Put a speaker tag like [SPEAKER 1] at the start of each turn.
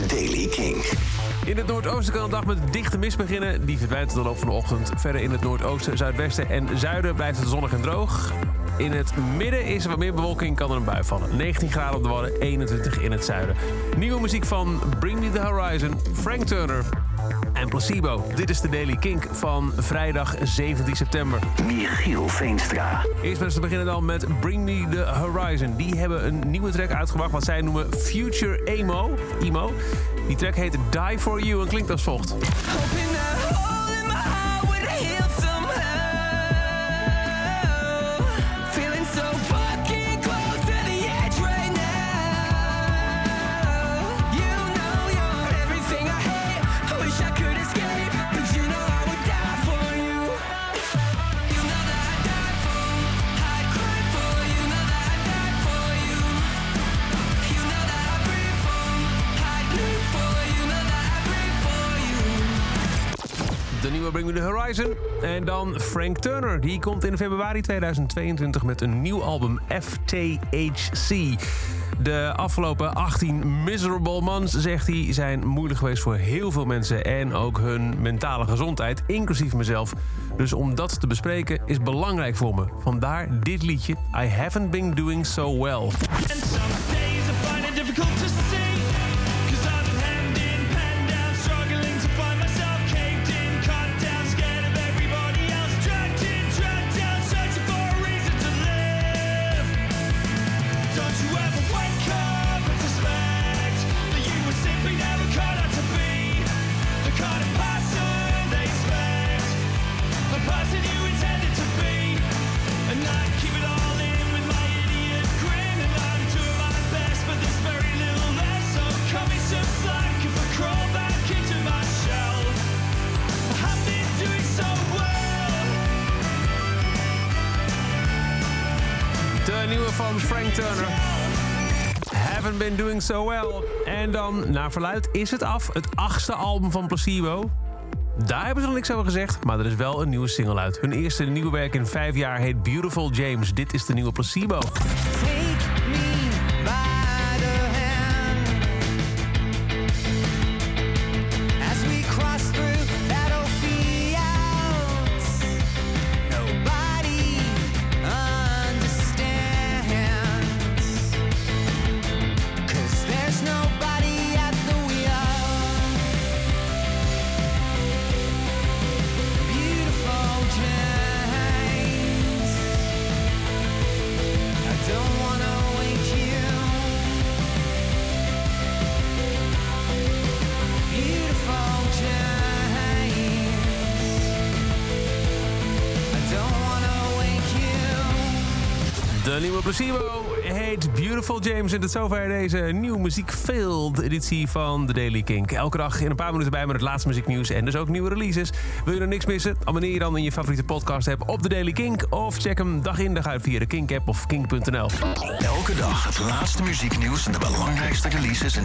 [SPEAKER 1] Daily King.
[SPEAKER 2] In het noordoosten kan de dag met dichte mist beginnen. Die verdwijnt in de loop van de ochtend. Verder in het noordoosten, zuidwesten en zuiden blijft het zonnig en droog. In het midden is er wat meer bewolking, kan er een bui vallen. 19 graden op de Wadden, 21 in het zuiden. Nieuwe muziek van Bring Me The Horizon, Frank Turner en Placebo. Dit is de Daily Kink van vrijdag 17 september.
[SPEAKER 1] Michiel Veenstra.
[SPEAKER 2] Eerst maar eens te beginnen dan met Bring Me The Horizon. Die hebben een nieuwe track uitgebracht wat zij noemen Future Emo. Emo. Die track heet Die For You en klinkt als volgt. Nieuwe Bring Me The Horizon. En dan Frank Turner. Die komt in februari 2022 met een nieuw album FTHC. De afgelopen 18 miserable months, zegt hij, zijn moeilijk geweest voor heel veel mensen. En ook hun mentale gezondheid, inclusief mezelf. Dus om dat te bespreken is belangrijk voor me. Vandaar dit liedje, I Haven't Been Doing So Well.
[SPEAKER 3] And some days I find it difficult to see.
[SPEAKER 2] Van Frank Turner. Haven't been doing so well. En dan, naar verluid, is het af. Het achtste album van Placebo. Daar hebben ze nog niks over gezegd, maar er is wel een nieuwe single uit. Hun eerste nieuwe werk in vijf jaar heet Beautiful James. Dit is de nieuwe Placebo. De nieuwe Placebo heet Beautiful James. En tot zover deze nieuwe muziekfilled editie van The Daily Kink. Elke dag in een paar minuten bij met het laatste muzieknieuws en dus ook nieuwe releases. Wil je er niks missen? Abonneer je dan in je favoriete podcast app op The Daily Kink. Of check hem dag in dag uit via de Kink app of kink.nl.
[SPEAKER 1] Elke dag het laatste muzieknieuws en de belangrijkste releases in